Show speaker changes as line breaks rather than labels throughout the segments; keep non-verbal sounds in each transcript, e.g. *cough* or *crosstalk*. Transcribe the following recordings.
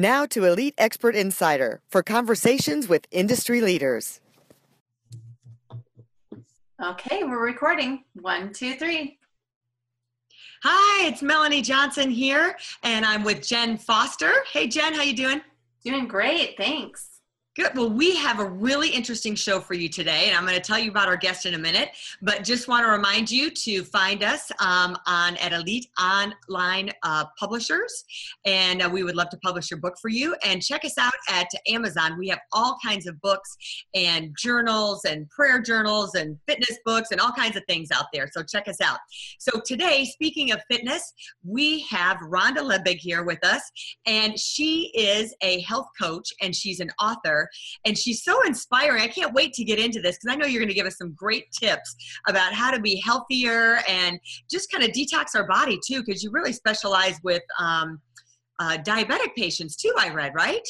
Now to Elite Expert Insider for conversations with industry leaders.
Okay, we're recording. One, two, three.
Hi, it's Melanie Johnson here, and I'm with Jen Foster. Hey, Jen, how you doing?
Doing great, thanks.
Good. Well, we have a really interesting show for you today, and I'm going to tell you about our guest in a minute. But just want to remind you to find us um, on at Elite Online uh, Publishers, and uh, we would love to publish your book for you. And check us out at Amazon. We have all kinds of books and journals and prayer journals and fitness books and all kinds of things out there. So check us out. So today, speaking of fitness, we have Rhonda Liebig here with us, and she is a health coach and she's an author and she's so inspiring. I can't wait to get into this because I know you're going to give us some great tips about how to be healthier and just kind of detox our body too, because you really specialize with um, uh, diabetic patients too, I read, right?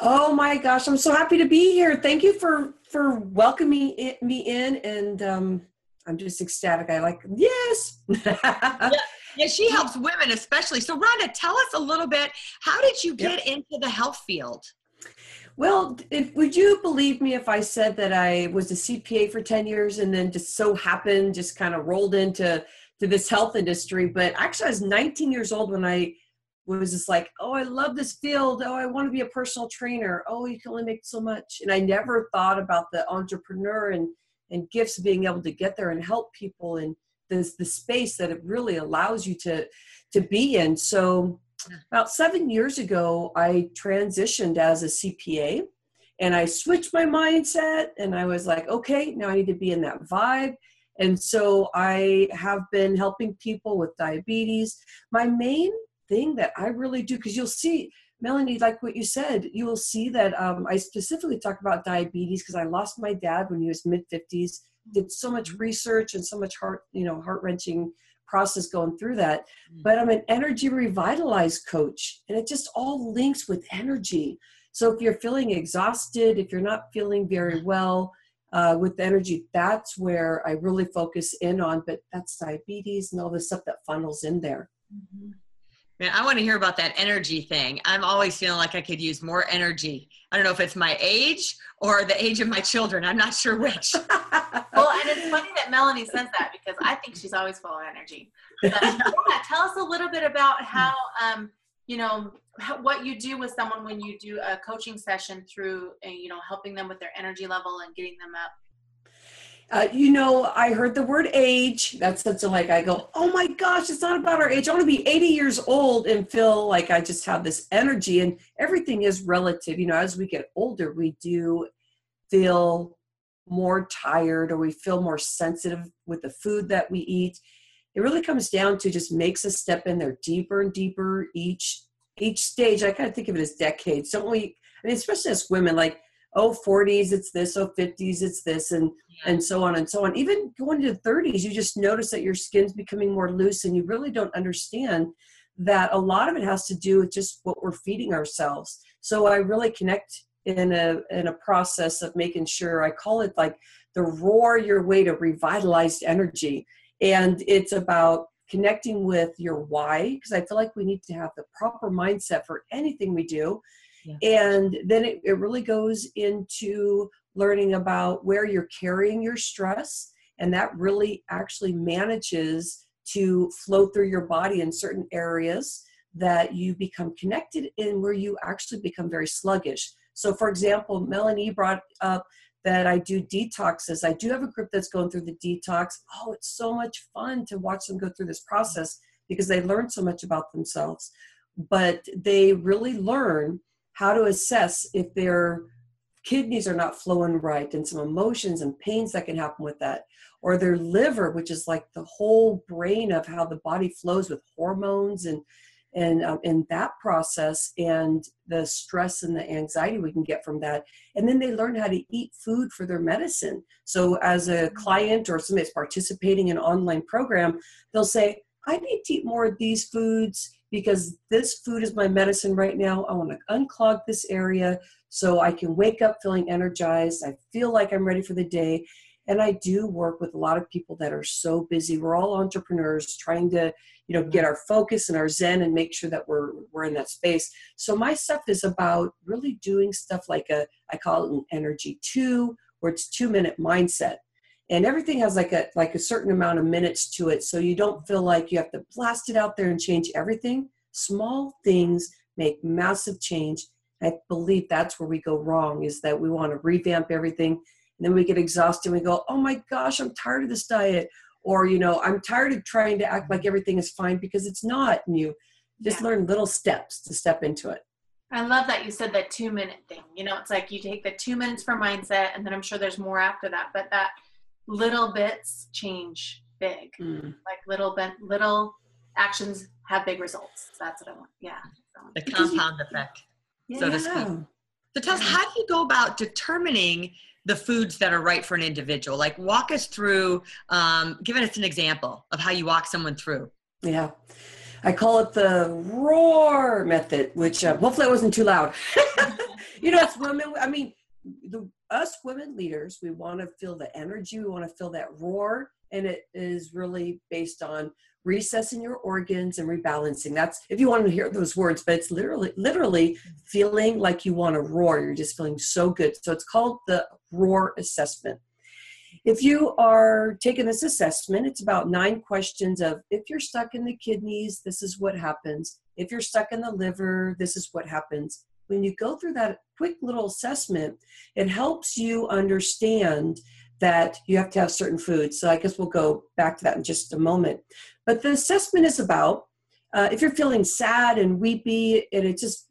Oh my gosh, I'm so happy to be here. Thank you for for welcoming me in, and um, I'm just ecstatic. I like yes. *laughs*
yeah. yeah, she helps women especially. So, Rhonda, tell us a little bit. How did you get yep. into the health field?
Well, if, would you believe me if I said that I was a CPA for 10 years and then just so happened, just kind of rolled into to this health industry? But actually, I was 19 years old when I was just like, oh, I love this field. Oh, I want to be a personal trainer. Oh, you can only make so much. And I never thought about the entrepreneur and, and gifts being able to get there and help people and this the space that it really allows you to to be in. So about seven years ago, I transitioned as a CPA and I switched my mindset and I was like, okay, now I need to be in that vibe. And so I have been helping people with diabetes. My main thing that I really do, because you'll see, Melanie, like what you said, you will see that um, I specifically talk about diabetes because I lost my dad when he was mid 50s, did so much research and so much heart, you know, heart wrenching process going through that. Mm. But I'm an energy revitalized coach, and it just all links with energy. So if you're feeling exhausted, if you're not feeling very well uh, with energy, that's where I really focus in on. But that's diabetes and all the stuff that funnels in there.
Mm-hmm. Man, I want to hear about that energy thing. I'm always feeling like I could use more energy. I don't know if it's my age or the age of my children. I'm not sure which. *laughs*
well, and it's funny that Melanie says that because I think she's always full of energy. But, yeah, tell us a little bit about how, um, you know, what you do with someone when you do a coaching session through, uh, you know, helping them with their energy level and getting them up
uh, you know, I heard the word age. That's such a like, I go, oh my gosh, it's not about our age. I want to be 80 years old and feel like I just have this energy, and everything is relative. You know, as we get older, we do feel more tired or we feel more sensitive with the food that we eat. It really comes down to just makes us step in there deeper and deeper each each stage. I kind of think of it as decades. Don't we? I mean, especially as women, like oh 40s it's this oh 50s it's this and yeah. and so on and so on. Even going to the 30s you just notice that your skin's becoming more loose and you really don't understand that a lot of it has to do with just what we're feeding ourselves. So i really connect in a in a process of making sure i call it like the roar your way to revitalized energy. And it's about connecting with your why because i feel like we need to have the proper mindset for anything we do and then it, it really goes into learning about where you're carrying your stress. And that really actually manages to flow through your body in certain areas that you become connected in where you actually become very sluggish. So, for example, Melanie brought up that I do detoxes. I do have a group that's going through the detox. Oh, it's so much fun to watch them go through this process because they learn so much about themselves. But they really learn how to assess if their kidneys are not flowing right and some emotions and pains that can happen with that. Or their liver which is like the whole brain of how the body flows with hormones and and um, in that process and the stress and the anxiety we can get from that. And then they learn how to eat food for their medicine. So as a mm-hmm. client or somebody that's participating in an online program they'll say i need to eat more of these foods because this food is my medicine right now. I want to unclog this area so i can wake up feeling energized. I feel like i'm ready for the day. And i do work with a lot of people that are so busy. We're all entrepreneurs trying to you know get mm-hmm. our focus and our zen and make sure that we're we're in that space. So my stuff is about really doing stuff like a i call it an energy two where it's two minute mindset and everything has like a like a certain amount of minutes to it. So you don't feel like you have to blast it out there and change everything. Small things make massive change. I believe that's where we go wrong is that we want to revamp everything and then we get exhausted and we go oh my gosh i'm tired of this diet or you know i'm tired of trying to act like everything is fine because it's not and you just yeah. learn little steps to step into it.
I love that you said that two minute thing. You know it's like you take the two minutes for mindset and then i'm sure there's more after that but that little bits change big. Mm. like little bit little actions have big results. That's what i want. Yeah.
The compound effect so yeah. to speak. So tell us how do you go about determining the foods that are right for an individual? Like walk us through um, giving us an example of how you walk someone through.
Yeah. I call it the roar method which uh, hopefully it wasn't too loud. *laughs* You know it's women i mean the us women leaders we want to feel the energy we want to feel that roar and it is really based on recessing your organs and rebalancing. That's if you want to hear those words but it's literally literally feeling like you want to roar you're just feeling so good. So it's called the roar assessment. If you are taking this assessment it's about nine questions of if you're stuck in the kidneys this is what happens. If you're stuck in the liver this is what happens when you go through that quick little assessment it helps you understand that you have to have certain foods. So I guess we'll go back to that in just a moment. But the assessment is about uh, if you're feeling sad and weepy and it's just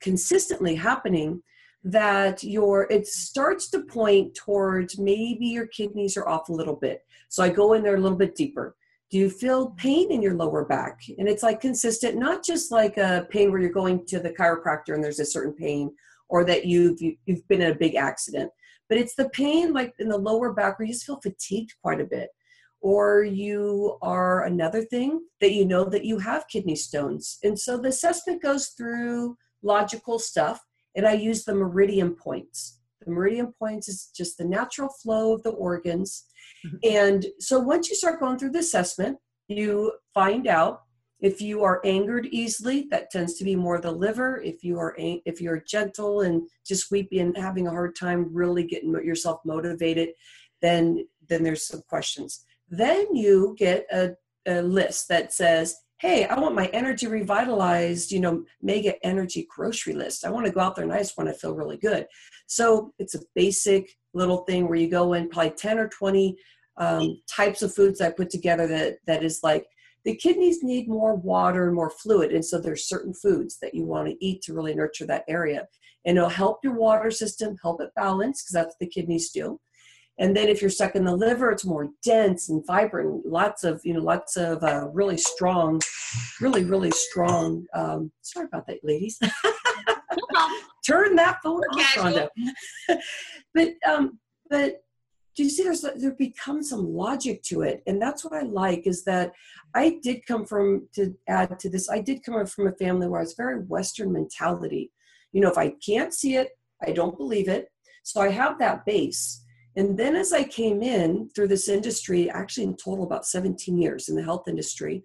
consistently happening, that your it starts to point towards maybe your kidneys are off a little bit. So I go in there a little bit deeper. Do you feel pain in your lower back? And it's like consistent, not just like a pain where you're going to the chiropractor and there's a certain pain, or that you've you've been in a big accident but it's the pain like in the lower back where you just feel fatigued quite a bit or you are another thing that you know that you have kidney stones and so the assessment goes through logical stuff and i use the meridian points the meridian points is just the natural flow of the organs. Mm-hmm. and so once you start going through the assessment you find out if you are angered easily, that tends to be more the liver. If you are if you're gentle and just weepy and having a hard time really getting yourself motivated, then then there's some questions. Then you get a, a list that says, "Hey, I want my energy revitalized." You know, mega energy grocery list. I want to go out there and I just want to feel really good. So it's a basic little thing where you go in probably ten or twenty um, types of foods I put together that that is like the kidneys need more water and more fluid and so there's certain foods that you want to eat to really nurture that area. And it'll help your water system help it balance because that's what the kidneys do. And then if you're stuck in the liver it's more dense and vibrant lots of you know lots of uh, really strong really really strong um, sorry about that ladies *laughs* turn that phone off *laughs* but um but do you see there's there becomes some logic to it? And that's what i like is that i did come from to add to this i did come from a family where it's very western mentality. You know if i can't see it i don't believe it. So i have that base. And then as i came in through this industry actually in total about 17 years in the health industry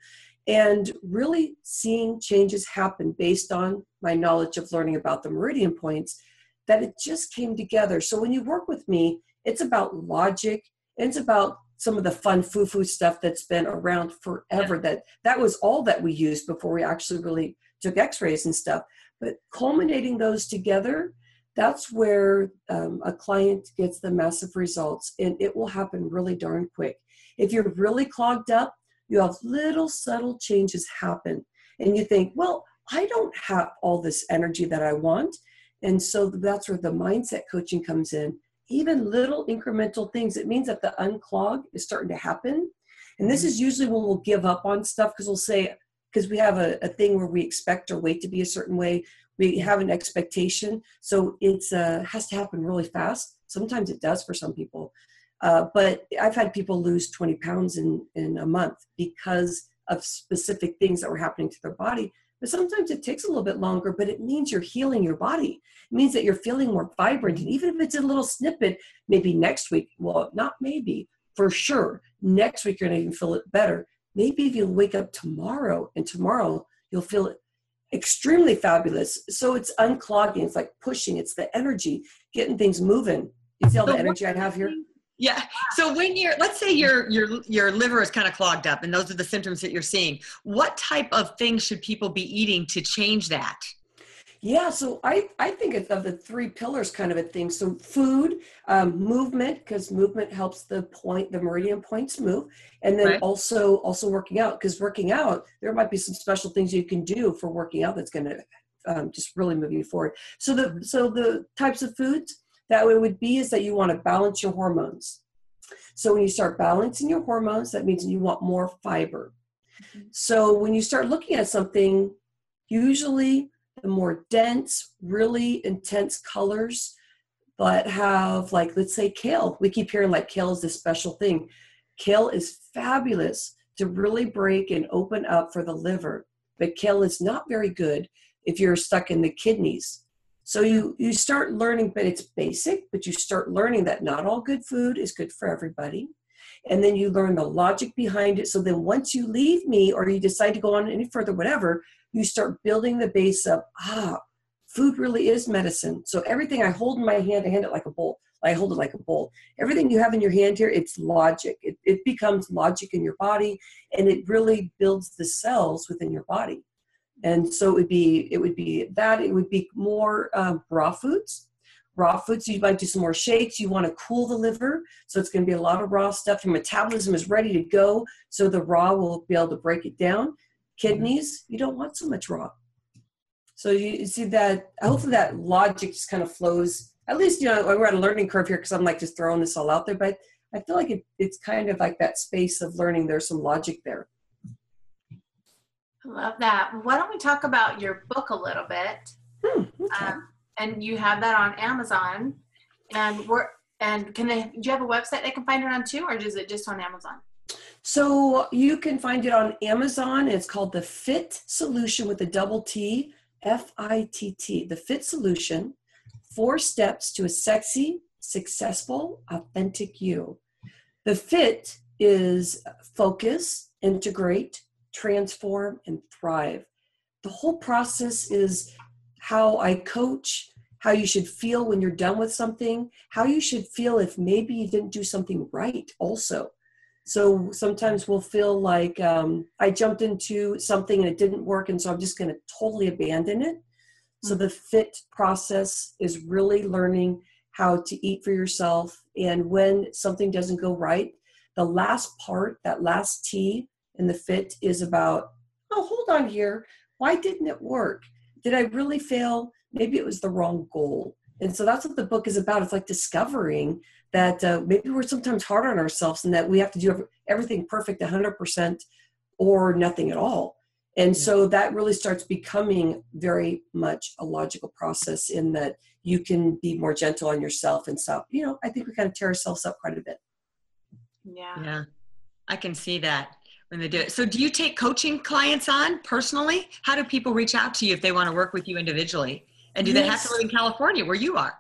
and really seeing changes happen based on my knowledge of learning about the meridian points that it just came together so when you work with me it's about logic. It's about some of the fun foo-foo stuff that's been around forever. Yeah. That that was all that we used before we actually really took X-rays and stuff. But culminating those together, that's where um, a client gets the massive results, and it will happen really darn quick. If you're really clogged up, you have little subtle changes happen, and you think, well, I don't have all this energy that I want. And so that's where the mindset coaching comes in even little incremental things, it means that the unclog is starting to happen. And this is usually when we'll give up on stuff because we'll say, because we have a, a thing where we expect our weight to be a certain way. We have an expectation, so it's uh, has to happen really fast. Sometimes it does for some people, uh, but I've had people lose 20 pounds in in a month because of specific things that were happening to their body. But sometimes it takes a little bit longer, but it means you're healing your body. It means that you're feeling more vibrant. And even if it's a little snippet, maybe next week, well, not maybe, for sure, next week you're going to even feel it better. Maybe if you wake up tomorrow and tomorrow you'll feel extremely fabulous. So it's unclogging, it's like pushing, it's the energy, getting things moving. You see all the energy I have here?
Yeah. So when you're, let's say your your your liver is kind of clogged up, and those are the symptoms that you're seeing. What type of things should people be eating to change that?
Yeah, so I, I think of the three pillars kind of a thing. So food, um, movement, because movement helps the point, the meridian points move, and then right. also also working out, because working out, there might be some special things you can do for working out that's going to um, just really move you forward. So the so the types of foods that it would be is that you want to balance your hormones. So when you start balancing your hormones, that means you want more fiber. Mm-hmm. So when you start looking at something, usually the more dense, really intense colors but have like let's say kale. We keep hearing like kale is this special thing. Kale is fabulous to really break and open up for the liver, but kale is not very good if you're stuck in the kidneys. So you you start learning, but it's basic, but you start learning that not all good food is good for everybody. And then you learn the logic behind it. So then once you leave me or you decide to go on any further, whatever, you start building the base of Ah, food really is medicine. So everything I hold in my hand, I hand it like a bowl. I hold it like a bowl. Everything you have in your hand here, it's logic. It, it becomes logic in your body, and it really builds the cells within your body. And so it would be it would be that it would be more um, raw foods. Raw foods, you might do some more shakes. You want to cool the liver, so it's going to be a lot of raw stuff. Your metabolism is ready to go, so the raw will be able to break it down. Kidneys, you don't want so much raw. So you, see that, hopefully that logic just kind of flows. At least, you know, we're at a learning curve here because I'm like just throwing this all out there, but I feel like it, it's kind of like that space of learning. There's some logic there.
Love that. Why don't we talk about your book a little bit? Hmm, okay. um, and you have that on Amazon. And we're and can they? Do you have a website they can find it on too, or is it just on Amazon?
So you can find it on Amazon. It's called the FITT Solution with a double T, F I T T, the FITT Solution Four Steps to a Sexy, Successful, Authentic You. The Fit is focus, integrate, transform, and thrive. The whole process is how I coach, how you should feel when you're done with something, how you should feel if maybe you didn't do something right, also so sometimes we'll feel like um, I jumped into something and it didn't work, and so I'm just going to totally abandon it. So the fit process is really learning how to eat for yourself. And when something doesn't go right, the last part, that last T in the fit is about, oh, hold on here. Why didn't it work? Did I really fail? Maybe it was the wrong goal. And so that's what the book is about. It's like discovering that uh, maybe we're sometimes hard on ourselves and that we have to do everything perfect 100% or nothing at all. And yeah. so that really starts becoming very much a logical process in that you can be more gentle on yourself and stop. You know, I think we kind of tear ourselves up quite a bit.
Yeah.
Yeah. I can see that when they do it. So do you take coaching clients on personally? How do people reach out to you if they want to work with you individually? And do yes. they have to live in California where you are?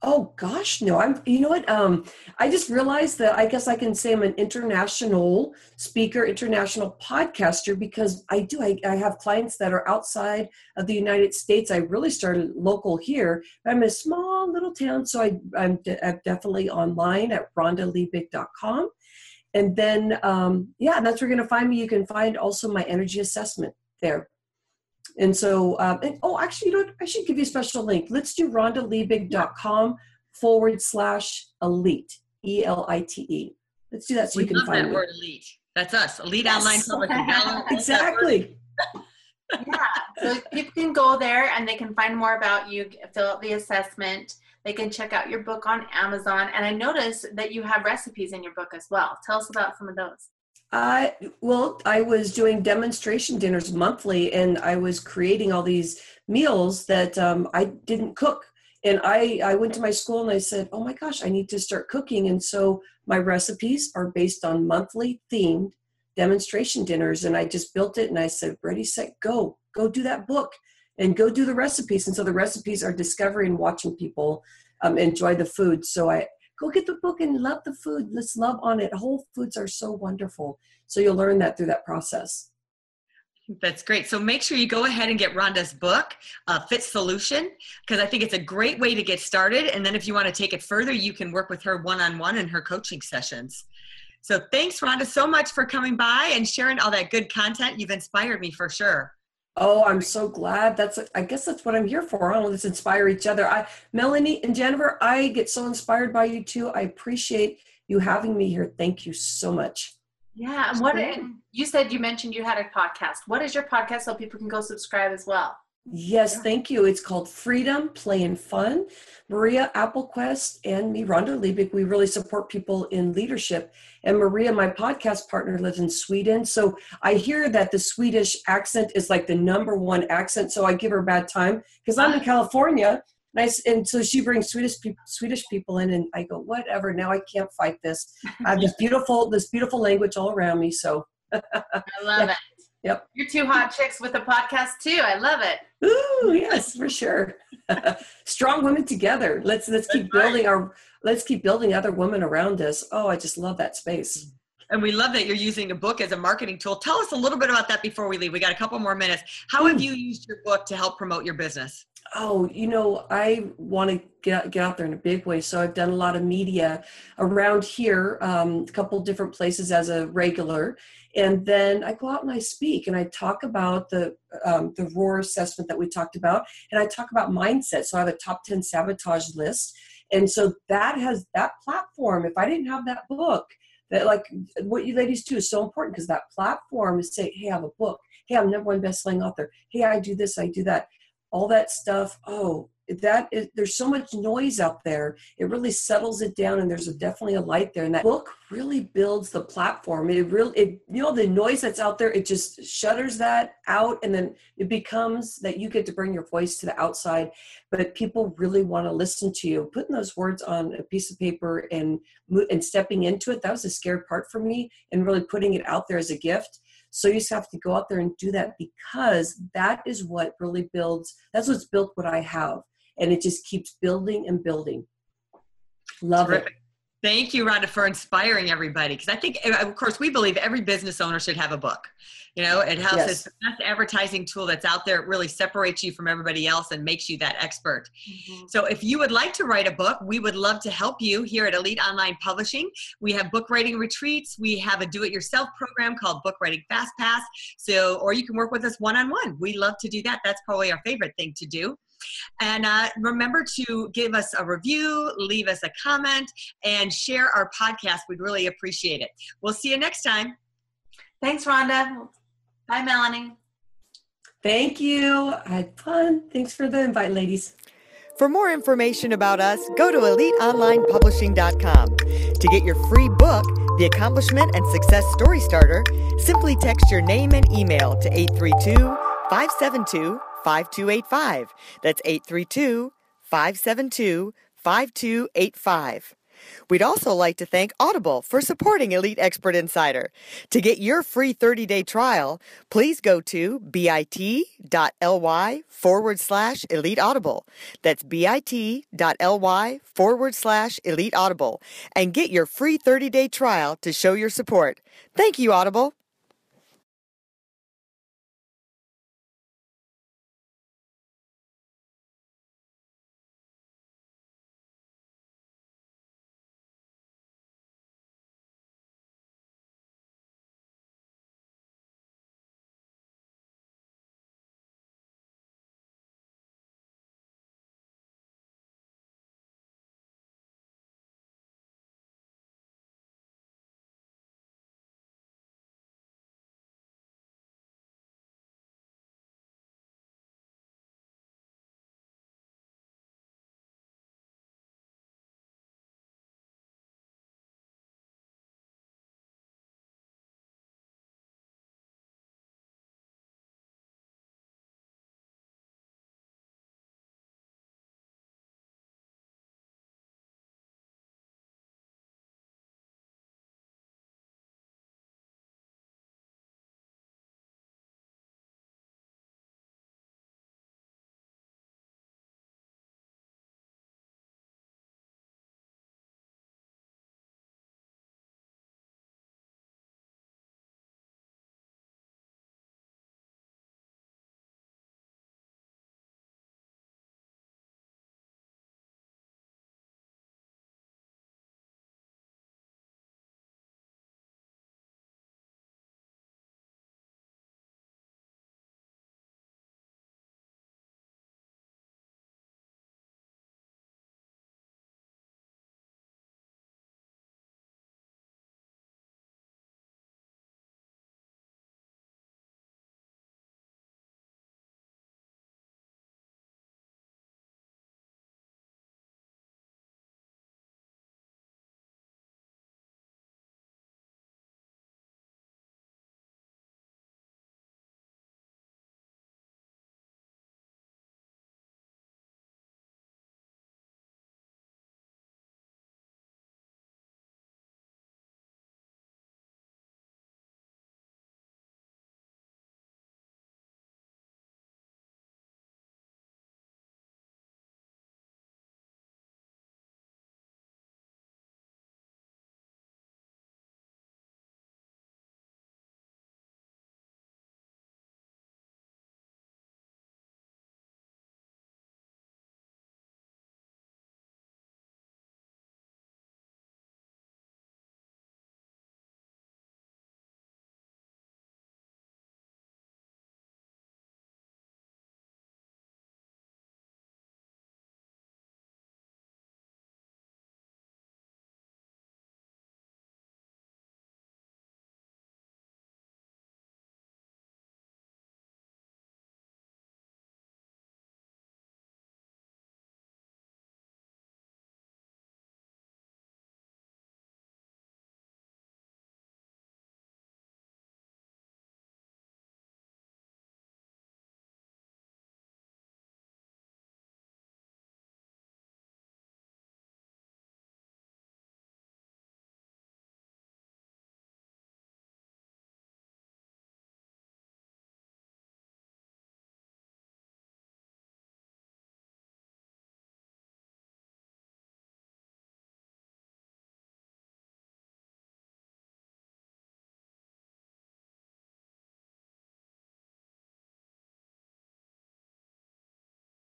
Oh gosh, no. I'm you know what? Um I just realized that I guess I can say I'm an international speaker, international podcaster because I do I, I have clients that are outside of the United States. I really started local here. I'm in a small little town, so I I'm, de- I'm definitely online at rhondaliebig.com. And then um yeah, that's where you're gonna find me. You can find also my energy assessment there. And so, um, and, oh, actually, you know what? I should give you a special link. Let's do rhondaliebig.com forward slash elite, E L I T E. Let's do that so
we
you can find
that
me.
word elite. That's us, elite yes. online publishing. *laughs*
exactly.
yeah, so people can go there and they can find more about you, fill out the assessment. They can check out your book on Amazon. And I noticed that you have recipes in your book as well. Tell us about some of those.
I well, I was doing demonstration dinners monthly, and I was creating all these meals that um, I didn't cook. And I I went to my school and I said, "Oh my gosh, I need to start cooking." And so my recipes are based on monthly themed demonstration dinners, and I just built it. And I said, "Ready, set, go! Go do that book, and go do the recipes." And so the recipes are discovering, watching people um, enjoy the food. So I go get the book and love the food. Let's love on it. Whole foods are so wonderful. So you'll learn that through that process.
That's great. So make sure you go ahead and get Rhonda's book, uh, FITT Solution, because I think it's a great way to get started. And then if you want to take it further, you can work with her one on one in her coaching sessions. So thanks, Rhonda, so much for coming by and sharing all that good content. You've inspired me for sure.
Oh, I'm so glad. That's I guess that's what I'm here for. I let's inspire each other. I Melanie and Jennifer, I get so inspired by you too. I appreciate you having me here. Thank you so much.
Yeah, and what you said you mentioned you had a podcast. What is your podcast so people can go subscribe as well?
Yes, thank you. It's called Freedom, Play, and Fun. Maria Appelquest and me, Rhonda Liebig, we really support people in leadership. And Maria, my podcast partner, lives in Sweden. So I hear that the Swedish accent is like the number one accent. So I give her a bad time because I'm in California. Nice, and so she brings Swedish people, Swedish people in, and I go, whatever. Now I can't fight this. I have this *laughs* beautiful, this beautiful language all around me. So
I love *laughs* it.
Yep.
You're two hot chicks with a podcast too. I love it.
Ooh, yes, for sure. *laughs* Strong women together. Let's let's keep building our let's keep building other women around us. Oh, I just love that space.
And we love that you're using a book as a marketing tool. Tell us a little bit about that before we leave. We got a couple more minutes. How have hmm. you used your book to help promote your business?
Oh, you know, I want to get, get out there in a big way. So I've done a lot of media around here, um, a couple different places as a regular and then I go out and I speak and I talk about the um, the roar assessment that we talked about, and I talk about mindset. So I have a top ten sabotage list, and so that has that platform. If I didn't have that book, that like what you ladies do is so important because that platform is say, hey, I have a book. Hey, I'm number one best-selling author. Hey, I do this, I do that. All that stuff. Oh, that is, there's so much noise out there. It really settles it down and there's a, definitely a light there and that book really builds the platform. It really it you know the noise that's out there it just shutters that out and then it becomes that you get to bring your voice to the outside but people really want to listen to you. Putting those words on a piece of paper and and stepping into it that was a scared part for me and really putting it out there as a gift so you just have to go out there and do that because that is what really builds that's what's built what i have and it just keeps building and building. Love Terrific. it.
Thank you, Rhonda, for inspiring everybody. Because I think, uh, of course, we believe every business owner should have a book. You know, it helps. Yes. It's the best advertising tool that's out there. It really separates you from everybody else and makes you that expert. Mm-hmm. So, if you would like to write a book, we would love to help you here at Elite Online Publishing. We have book writing retreats. We have a do-it-yourself program called Book Writing Fast Pass. So, or you can work with us one-on-one. We love to do that. That's probably our favorite thing to do. And uh, remember to give us a review, leave us a comment, and share our podcast. We'd really appreciate it. We'll see you next time.
Thanks, Rhonda. Bye, Melanie.
Thank you. I had fun. Thanks for the invite, ladies.
For more information about us, go to eliteonlinepublishing.com. To get your free book, The Accomplishment and Success Story Starter, simply text your name and email to 832 572 5285. That's 832 572 5285. We'd also like to thank Audible for supporting Elite Expert Insider. To get your free 30 day trial, please go to bit.ly forward slash elite audible. That's bit.ly forward slash elite audible and get your free 30 day trial to show your support. Thank you, Audible.